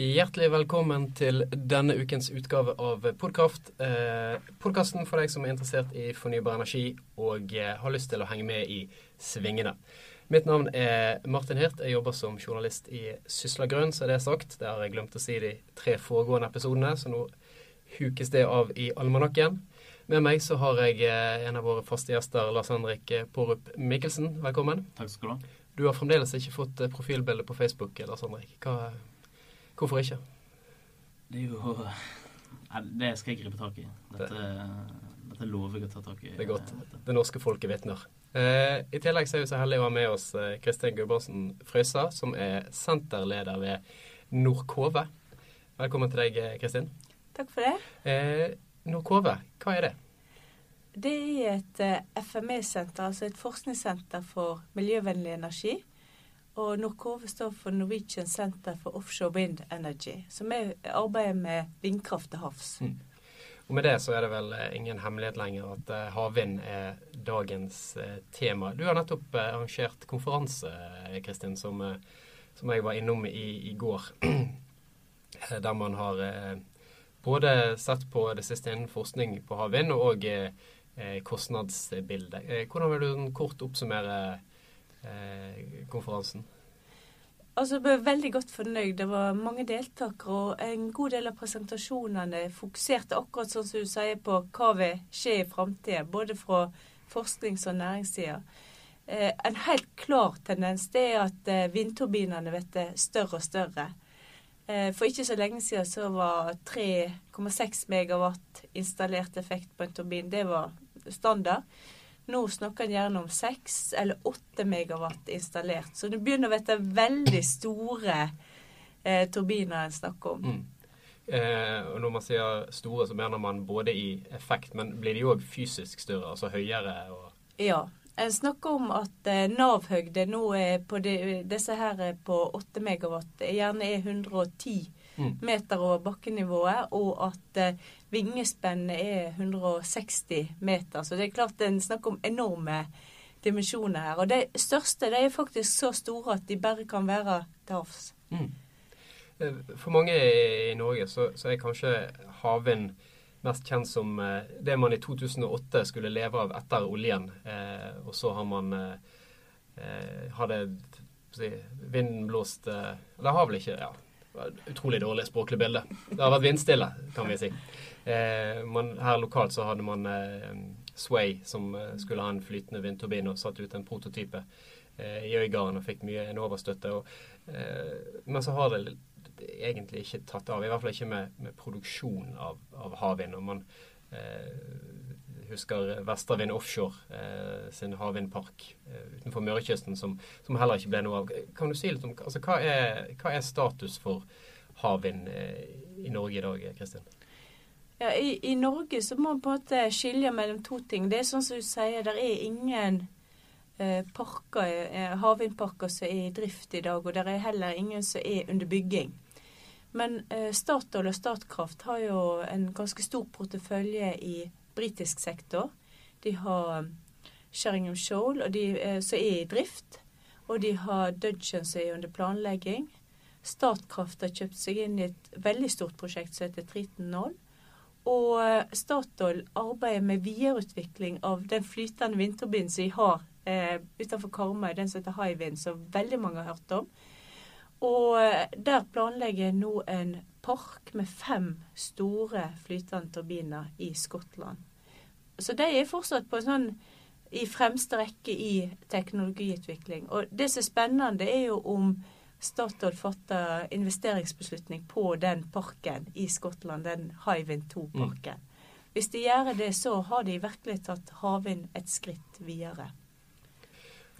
Hjertelig velkommen til denne ukens utgave av Podkraft. Eh, Podkasten for deg som er interessert i fornybar energi og eh, har lyst til å henge med i svingene. Mitt navn er Martin Hirt. Jeg jobber som journalist i Sysla Grønn, så er det sagt. Det har jeg glemt å si de tre foregående episodene, så nå hukes det av i almanakken. Med meg så har jeg eh, en av våre faste gjester, Lars Henrik Pårup Mikkelsen. Velkommen. Takk skal du ha. Du har fremdeles ikke fått eh, profilbilde på Facebook, Lars Henrik. Hva Hvorfor ikke? Det er jo Det skal jeg gripe tak i. Dette, dette lover jeg å ta tak i. Det er godt. Det norske folket vitner. Eh, I tillegg så er vi så heldige å ha med oss eh, Kristin Gudbrandsen Frøysa, som er senterleder ved Nordkove. Velkommen til deg, eh, Kristin. Takk for det. Eh, Nordkove, hva er det? Det er et eh, FME-senter, altså et forskningssenter for miljøvennlig energi. Og Norcove står for Norwegian Center for Offshore Wind Energy, som er arbeider med vindkraft til havs. Mm. Og Med det så er det vel eh, ingen hemmelighet lenger at uh, havvind er dagens uh, tema. Du har nettopp arrangert konferanse, Kristin, som, som, jeg var innom i, i går. der man har både sett på det siste innen forskning på havvind og kostnadsbildet. hvordan vil du kort oppsummere Eh, konferansen? Altså, Jeg ble veldig godt fornøyd. Det var mange deltakere, og en god del av presentasjonene fokuserte akkurat sånn som du sier på hva vil skje i framtida, både fra forsknings- og næringssida. Eh, en helt klar tendens det er at eh, vindturbinene blir større og større. Eh, for ikke så lenge siden så var 3,6 megawatt installert effekt på en turbin. Det var standard. Nå snakker en gjerne om seks eller åtte megawatt installert. Så det begynner å bli veldig store eh, turbiner en snakker om. Mm. Eh, og når man sier store, så mener man både i effekt, men blir de òg fysisk større? Altså høyere? Og ja. En snakker om at eh, Nav-høgde nå er på de, disse her på 8 megawatt gjerne er 110 mm. meter over bakkenivået, og at eh, vingespennet er 160 meter. Så det er klart det er snakk om enorme dimensjoner her. Og de største de er faktisk så store at de bare kan være til havs. Mm. Eh, for mange i Norge så, så er kanskje havvind mest kjent som eh, det man i 2008 skulle leve av etter oljen. Eh, og så har man eh, eh hadde si, vinden blåst Eller har vel ikke ja, Utrolig dårlig språklig bilde. Det har vært vindstille, kan vi si. Eh, man, her lokalt så hadde man eh, Sway, som eh, skulle ha en flytende vindturbin, og satt ut en prototype eh, i Øygarden og fikk mye Enova-støtte. Eh, men så har det egentlig ikke tatt av, i hvert fall ikke med, med produksjon av, av havvind. og man eh, husker Vestervind Offshore eh, sin havvindpark eh, utenfor Mørekysten, som, som, heller ikke ble noe av. Kan du si litt om altså, hva, er, hva er status for havvind eh, i Norge i dag, Kristin? Ja, i, i, Norge så må man på en måte skilje mellom to ting. Det er sånn som du sier, det er ingen eh, parker, eh, havvindparker som er i drift i dag, og det er heller ingen som er under bygging. Men eh, Statoil og Statkraft har jo en ganske stor portefølje i britisk sektor. De har um, Sheringham Shoal, de, eh, som er i drift. Og de har Dudgeon som er under planlegging. Statkraft har kjøpt seg inn i et veldig stort prosjekt som heter Triton 0. Og eh, Statoil arbeider med videreutvikling av den flytende vindturbinen som de har eh, utenfor Karmøy, den som heter Hywind, som veldig mange har hørt om. Og eh, der planlegger jeg nå en park med fem store flytende turbiner i Skottland. Så de er fortsatt på sånn i fremste rekke i teknologiutvikling. Og det som er spennende, er jo om Statoil fatter investeringsbeslutning på den parken i Skottland, den Hywind 2-parken. Mm. Hvis de gjør det, så har de virkelig tatt havvind et skritt videre.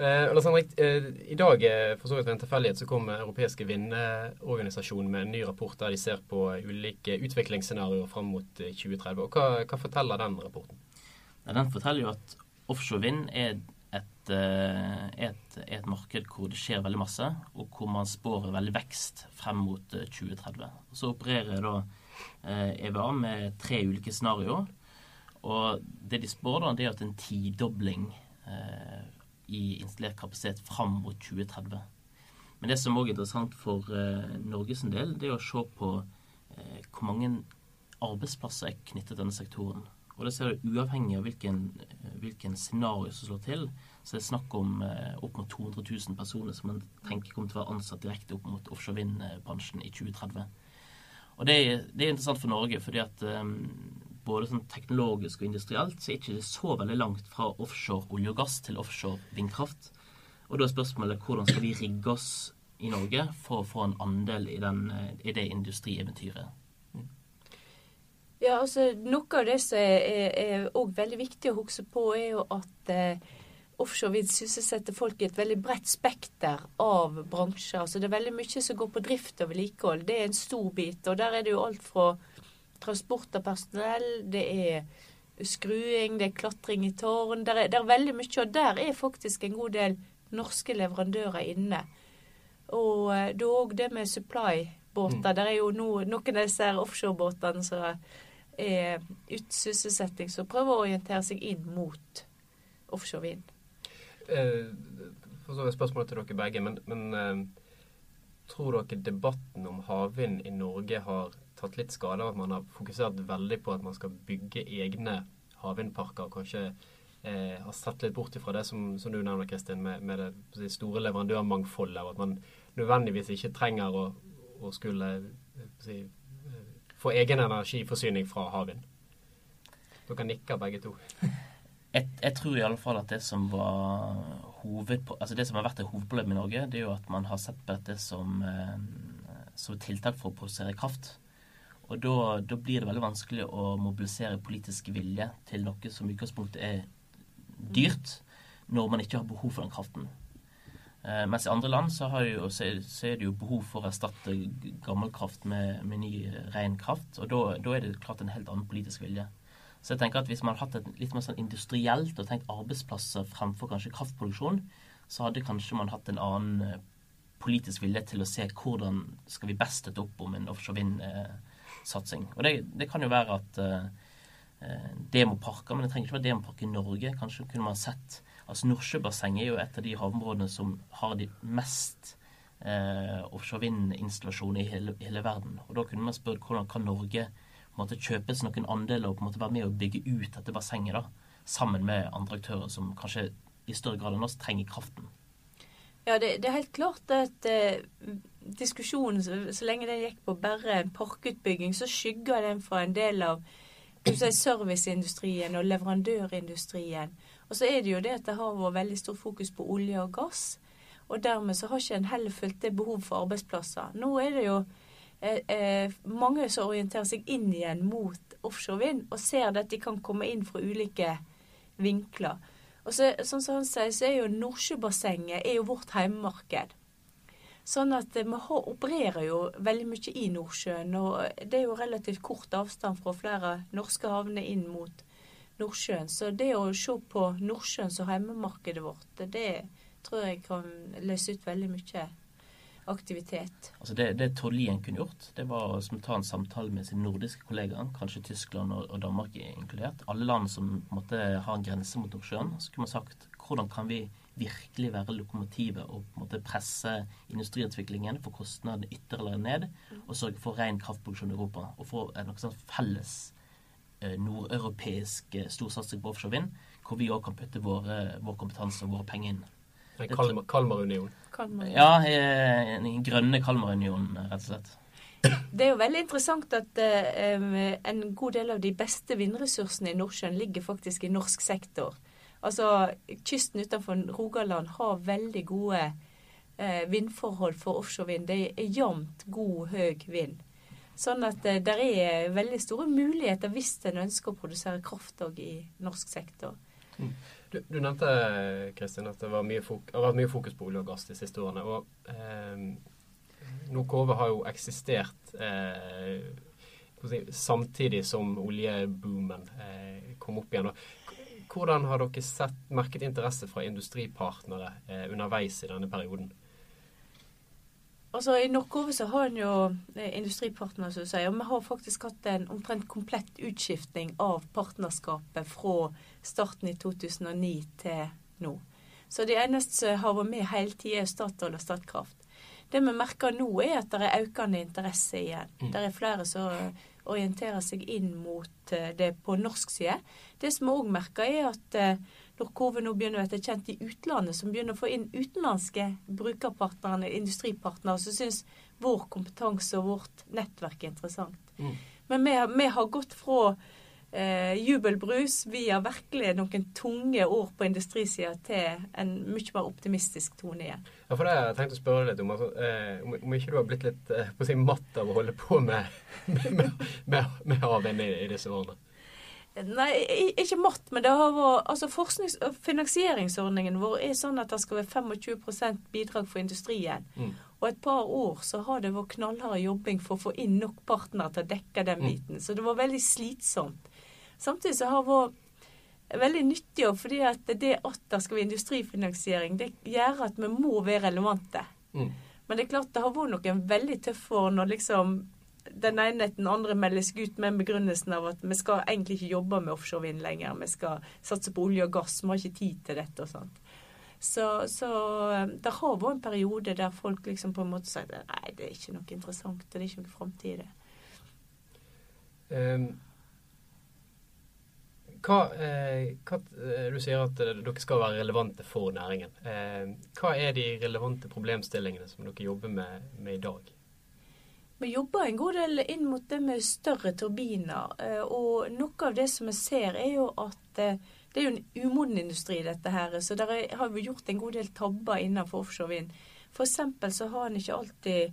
Eh, eh, I dag for så vidt ved en tilfeldighet så kom Europeiske vindorganisasjon med en ny rapport der de ser på ulike utviklingsscenarioer fram mot 2030. Eh, og hva, hva forteller den rapporten? Den forteller jo at offshore vind er et, eh, et, et, marked hvor det skjer veldig masse, og hvor man spår veldig vekst frem mot 2030. Eh, Så opererer da EVA eh, e med tre ulike scenarioer. Og det de spår, da, det er at en tidobling i installert kapasitet fram mot 2030. Men det som òg er interessant for eh, Norges del, det er å se på eh, hvor mange arbeidsplasser er knyttet til denne sektoren. Og det ser du uavhengig av hvilken, eh, hvilken scenario som slår til. Så det er snakk om eh, opp mot 200 000 personer som man tenker kommer til å være ansatt direkte opp mot offshore vind-bransjen i 2030. Og det er, det er, interessant for Norge, fordi at um, både sånn teknologisk og industrielt så er det ikke så veldig langt fra offshore olje og gass til offshore vindkraft. Og da er spørsmålet hvordan skal vi rigge oss i Norge for å få en andel i, den, i det industrieventyret. Ja, altså Noe av det som er, er veldig viktig å huske på, er jo at eh, offshore vind sysselsetter folk i et veldig bredt spekter av bransjer. Altså Det er veldig mye som går på drift og vedlikehold. Det er en stor bit. Og der er det jo alt fra transport av personell, det er skruing, det er klatring i tårn. Det er, er, veldig mye, og der er faktisk en god del norske leverandører inne. Og eh, da òg det med supply-båter. Mm. Det er jo no, noen av disse offshorebåtene som er uten sysselsetting, som prøver å orientere seg inn mot offshore vind. Eh, for så vidt spørsmålet til dere begge, men, men eh, tror dere debatten om havvind i Norge har tatt litt skade av at man har fokusert veldig på at man skal bygge egne havvindparker? og Kanskje eh, har sett litt bort ifra det som, som du nevner, Kristin, med, med det store leverandørmangfoldet. og At man nødvendigvis ikke trenger å, å skulle eh, si, få egen energiforsyning fra havvind. Dere nikker begge to. jeg, jeg, tror i alle fall at det som var altså det som har vært et hovedproblem i Norge, det er jo at man har sett på dette som, eh, som tiltak for å produsere kraft. Og da, da, blir det veldig vanskelig å mobilisere politisk vilje til noe som i utgangspunktet er dyrt, når man ikke har behov for den kraften. Eh, mens i andre land så, jo, så, er det jo behov for å erstatte gammel kraft med, med ny, ren kraft. Og da, er det klart en helt annen politisk vilje. Så jeg tenker at hvis man hadde hatt et litt mer sånn industrielt og tenkt arbeidsplasser fremfor kanskje kraftproduksjon, så hadde kanskje man hatt en annen eh, politisk vilje til å se hvordan skal vi best støtte opp om en offshore vind-satsing. Og det, det, kan jo være at eh, demoparker, men det trenger ikke være demoparker i Norge. Kanskje kunne man sett Altså Nordsjøbassenget er jo et av de havområdene som har de mest eh, offshore vind-installasjoner i hele, hele, verden. Og da kunne man spørre hvordan kan Norge måte, kjøpes noen andeler og på en måte være med å bygge ut dette bassenget da, sammen med andre aktører som kanskje i større grad enn oss trenger kraften. Ja, det, det er helt klart at eh, diskusjonen, så, så, lenge den gikk på bare en parkutbygging, så skygger den for en del av si, serviceindustrien og leverandørindustrien. Og så er det jo det at det har vært veldig stort fokus på olje og gass. Og dermed så har ikke en heller fulgt det behov for arbeidsplasser. Nå er det jo Eh, eh, mange som orienterer seg inn igjen mot offshore vind, og ser at de kan komme inn fra ulike vinkler. Og så, sånn som han sier, så er jo Nordsjøbassenget er jo vårt heimemarked. Sånn at eh, vi opererer jo veldig mye i Nordsjøen, og det er jo relativt kort avstand fra flere norske havner inn mot Nordsjøen. Så det å se på Nordsjøen som hjemmemarkedet vårt, det tror jeg kan løse ut veldig mye aktivitet? Altså det, det Tord Lien kunne gjort, det var å ta en samtale med sine nordiske kollegaer, kanskje Tyskland og, og Danmark inkludert. Alle land som måtte ha en grense mot Nordsjøen. Så kunne man sagt hvordan kan vi virkelig være lokomotivet og på en måte presse industriutviklingen, få kostnadene ytterligere ned, og sørge for ren kraftproduksjon i Europa. Og få en sånn felles eh, nordeuropeisk eh, storsatsing på offshore vind, hvor vi òg kan putte våre, vår kompetanse og våre penger inn. Kalmarunionen. Kalmar ja, den grønne Kalmarunionen, rett og slett. Det er jo veldig interessant at uh, en god del av de beste vindressursene i Nordsjøen ligger faktisk i norsk sektor. Altså, Kysten utenfor Rogaland har veldig gode eh, vindforhold for offshorevind. Det er jevnt god, høy vind. Sånn at eh, det er veldig store muligheter hvis en ønsker å produsere kraft òg i norsk sektor. Mm. Du, du, nevnte Kristin, at det har vært mye fokus på olje og gass de siste årene. og eh, Nokove har jo eksistert eh, samtidig som oljeboomen eh, kom opp igjen. Hvordan har dere sett, merket interesse fra industripartnere eh, underveis i denne perioden? Altså, I Norge så har en jo eh, industripartnere, som sier. Og vi har faktisk hatt en omtrent komplett utskiftning av partnerskapet fra starten i 2009 til nå. Så de eneste som har vært med hele tida, er Statoil og Statkraft. Det vi merker nå, er at det er økende interesse igjen. Mm. Det er flere som orienterer seg inn mot eh, det på norsk side. Det som vi òg merker, er at eh, når kurven nå begynner å bli kjent i utlandet, som begynner å få inn utenlandske brukerpartnere, industripartnere, som syns vår kompetanse og vårt nettverk er interessant. Mm. Men vi, vi har gått fra eh, jubelbrus har virkelig noen tunge år på industrisida til en mye mer optimistisk tone igjen. Ja, for det har jeg tenkt å spørre litt om. Altså, eh, om, om ikke du har blitt litt eh, på å si, matt av å holde på med, med, med, med havvind i, i disse årene? Nei, ikke matt, men det har vært altså forsknings- og finansieringsordningen vår er sånn at det skal være 25% bidrag for industrien. Mm. Og et par år så har det vært knallhard jobbing for å få inn nok partnere til å dekke den Mm. biten. Så det var veldig slitsomt. Samtidig så har vår veldig nyttig òg, fordi at det at det skal være industrifinansiering, det gjør at vi må være relevante. Mm. Men det er klart det har vært noen veldig tøffe år når liksom den ene etter den andre melder seg ut med begrunnelsen av at vi skal egentlig ikke jobbe med offshore vind lenger. Vi skal satse på olje og gass. Vi har ikke tid til dette og sånt. Så, så eh, det har vært en periode der folk liksom på en måte sier nei, det er ikke noe interessant, det er ikke noe framtid i det. Um, hva, eh, hva, eh, du sier at eh, dere skal være relevante for næringen. Eh, hva er de relevante problemstillingene som dere jobber med, med i dag? Vi jobber en god del inn mot det med større turbiner. eh, Og noe av det som vi ser, er jo at det er jo en umoden industri, dette her. Så der er- har vi gjort en god del tabber innenfor offshore vind. Eksempel så har en ikke alltid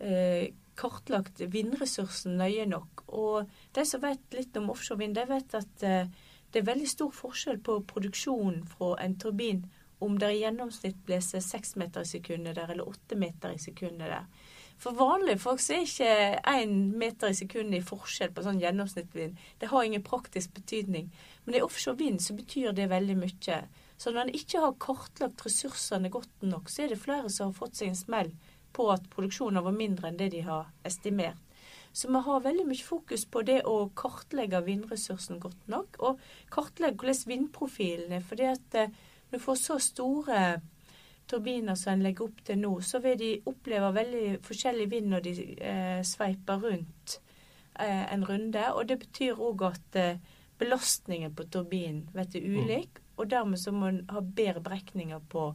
eh, kartlagt vindressursen nøye nok. Og de som vet litt om offshore vind, de vet at eh, det er veldig stor forskjell på produksjonen fra en turbin om det i gjennomsnitt blåser seks meter i sekundet der, eller åtte meter i sekundet der. For vanlige folk så er ikke én meter i sekundet i forskjell på sånn gjennomsnittsvind. Det har ingen praktisk betydning. Men i offshore vind så betyr det veldig mye. Så når en ikke har kartlagt ressursene godt nok, så er det flere som har fått seg en smell på at produksjonen var mindre enn det de har estimert. Så vi har veldig mye fokus på det å kartlegge vindressursen godt nok, og kartlegge hvordan vindprofilen er. fordi at eh, når du får så store turbiner som en legger opp til nå, så vil de oppleve veldig forskjellig vind når de eh, sveiper rundt eh, en runde. Og det betyr òg at eh, belastningen på turbinen blir ulik, og dermed så må en ha bedre beregninger på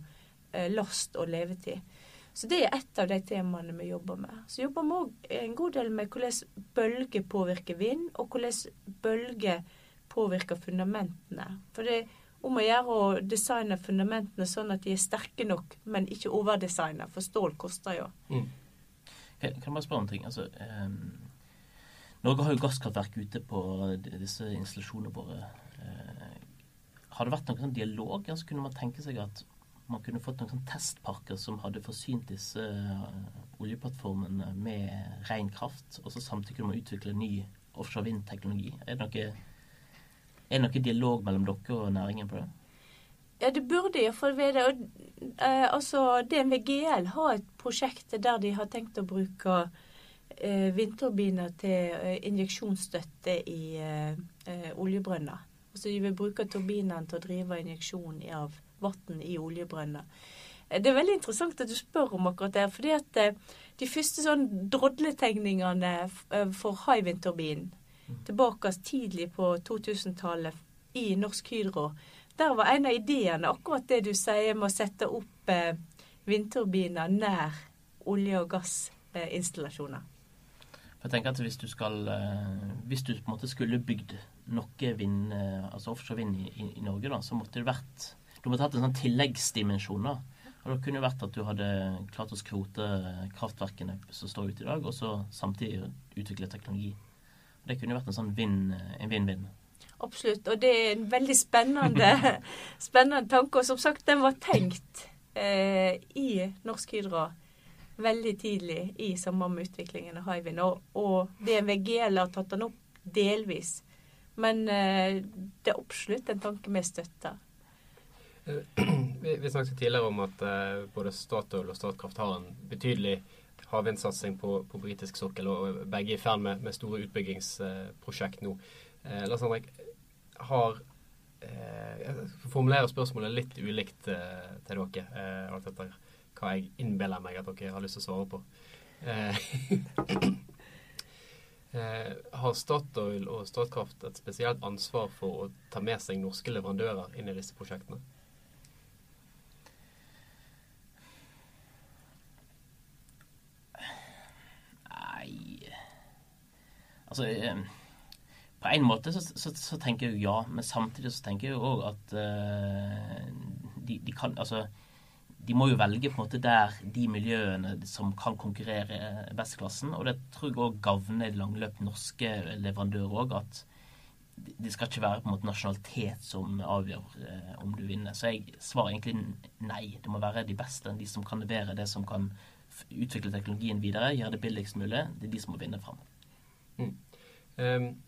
eh, last og levetid. Så det er ett av de temaene vi jobber med. Så jobber vi òg en god del med hvordan bølger påvirker vind, og hvordan bølger påvirker fundamentene. For det er om å gjøre å designe fundamentene sånn at de er sterke nok, men ikke overdesigna, for stål koster jo. Mm. Kan kan jeg bare spørre om en ting? Altså, eh, Norge har jo gasskraftverk ute på disse installasjonene våre. Eh, har det vært noen sånn dialog? Altså, kunne man tenke seg at man kunne fått noen sånn testparker som hadde forsynt disse eh, oljeplattformene med ren kraft, og så samtidig kunne man utvikle ny offshore vindteknologi? Er er det noe dialog mellom dere og næringen på det? Ja, det burde iallfall være det. Eh, altså, DNVGL har et prosjekt der de har tenkt å bruke eh, vindturbiner til eh, injeksjonsstøtte i eh, oljebrønner. Altså de vil bruke turbinene til å drive injeksjon av vann i oljebrønner. Eh, Det er veldig interessant at du spør om akkurat det. fordi at eh, de første sånn drodletegningene eh, for Hywind-turbinen tilbake tidlig på 2000-tallet i Norsk Hydro, der var en av ideene akkurat det du sier med å sette opp vindturbiner nær olje- og gassinstallasjoner. Jeg tenker at Hvis du skal, hvis du på en måte skulle bygd noe vind, altså offshore vind i, i, i Norge, da, så måtte det vært Du måtte hatt en sånn tilleggsdimensjon. da. Og Det kunne jo vært at du hadde klart å skrote kraftverkene som står ute i dag, og så samtidig utvikle teknologi. Det kunne vært en sånn vinn-vinn. Absolutt. Og det er en veldig spennende, spennende tanke. Og som sagt, den var tenkt eh, i Norsk Hydra veldig tidlig i samband med utviklingen av Hywind. Og, og DNVG har tatt den opp delvis. Men eh, det er absolutt en tanke vi støtter. Vi, vi snakket tidligere om at eh, både Statoil og Statkraft har en betydelig havvindsatsing på, på britisk sokkel, og begge er i ferd med, med store utbyggingsprosjekt nå. Eh, Lars Henrik, har eh, Jeg formulerer spørsmålet litt ulikt eh, til dere. Eh, alt etter hva jeg innbiller meg at dere har lyst til å svare på. Eh, eh, har Statoil og Statkraft et spesielt ansvar for å ta med seg norske leverandører inn i disse prosjektene? Nei Altså eh, På en måte så, så, så, tenker jeg jo ja, men samtidig så tenker jeg jo òg at uh, de, de, kan Altså de må jo velge på en måte der de miljøene som kan konkurrere besteklassen. Og det tror jeg òg gagner det norske leverandører òg. At det skal ikke være på en måte nasjonalitet som avgjør uh, om du vinner. Så jeg svarer egentlig nei. Det må være de beste, de som kan levere det som kan utvikle teknologien videre, gjøre det billigst mulig. Det er de som må vinne fram. Mm. Um,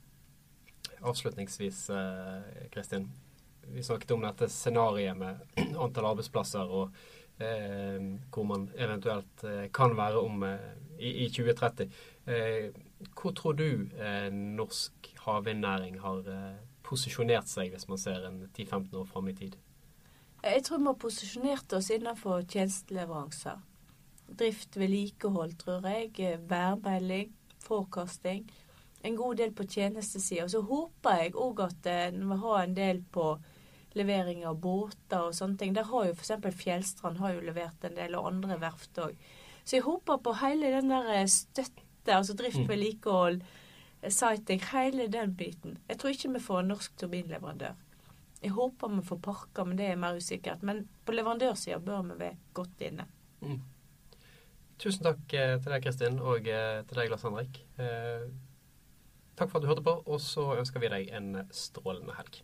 avslutningsvis, uh, Kristin. Vi snakket om dette scenarioet med antall arbeidsplasser og uh, hvor man eventuelt uh, kan være om i, i, 2030. hvor tror du norsk havvindnæring har posisjonert seg, hvis man ser en 10-15 år fram i tid? Jeg tror vi har posisjonert oss innenfor tjenesteleveranser. Drift, vedlikehold, tror jeg. Værmelding, forecasting en god del på tjenestesida. Så håper jeg òg at en vil ha en del på levering av båter og sånne ting. Der har jo f.eks. Fjellstrand har jo levert en del, og andre verft òg. Så jeg håper på hele den der eh, støtte, altså drift, mm. vedlikehold, mm. sighting, hele den biten. Jeg tror ikke vi får en norsk turbinleverandør. Jeg håper vi får parker, men det er mer usikkert. Men på leverandørsida bør vi være godt inne. Mm. Tusen takk eh, til deg, Kristin, og til deg, Lars Henrik. Takk for at du hørte på, og så ønsker vi deg en strålende helg.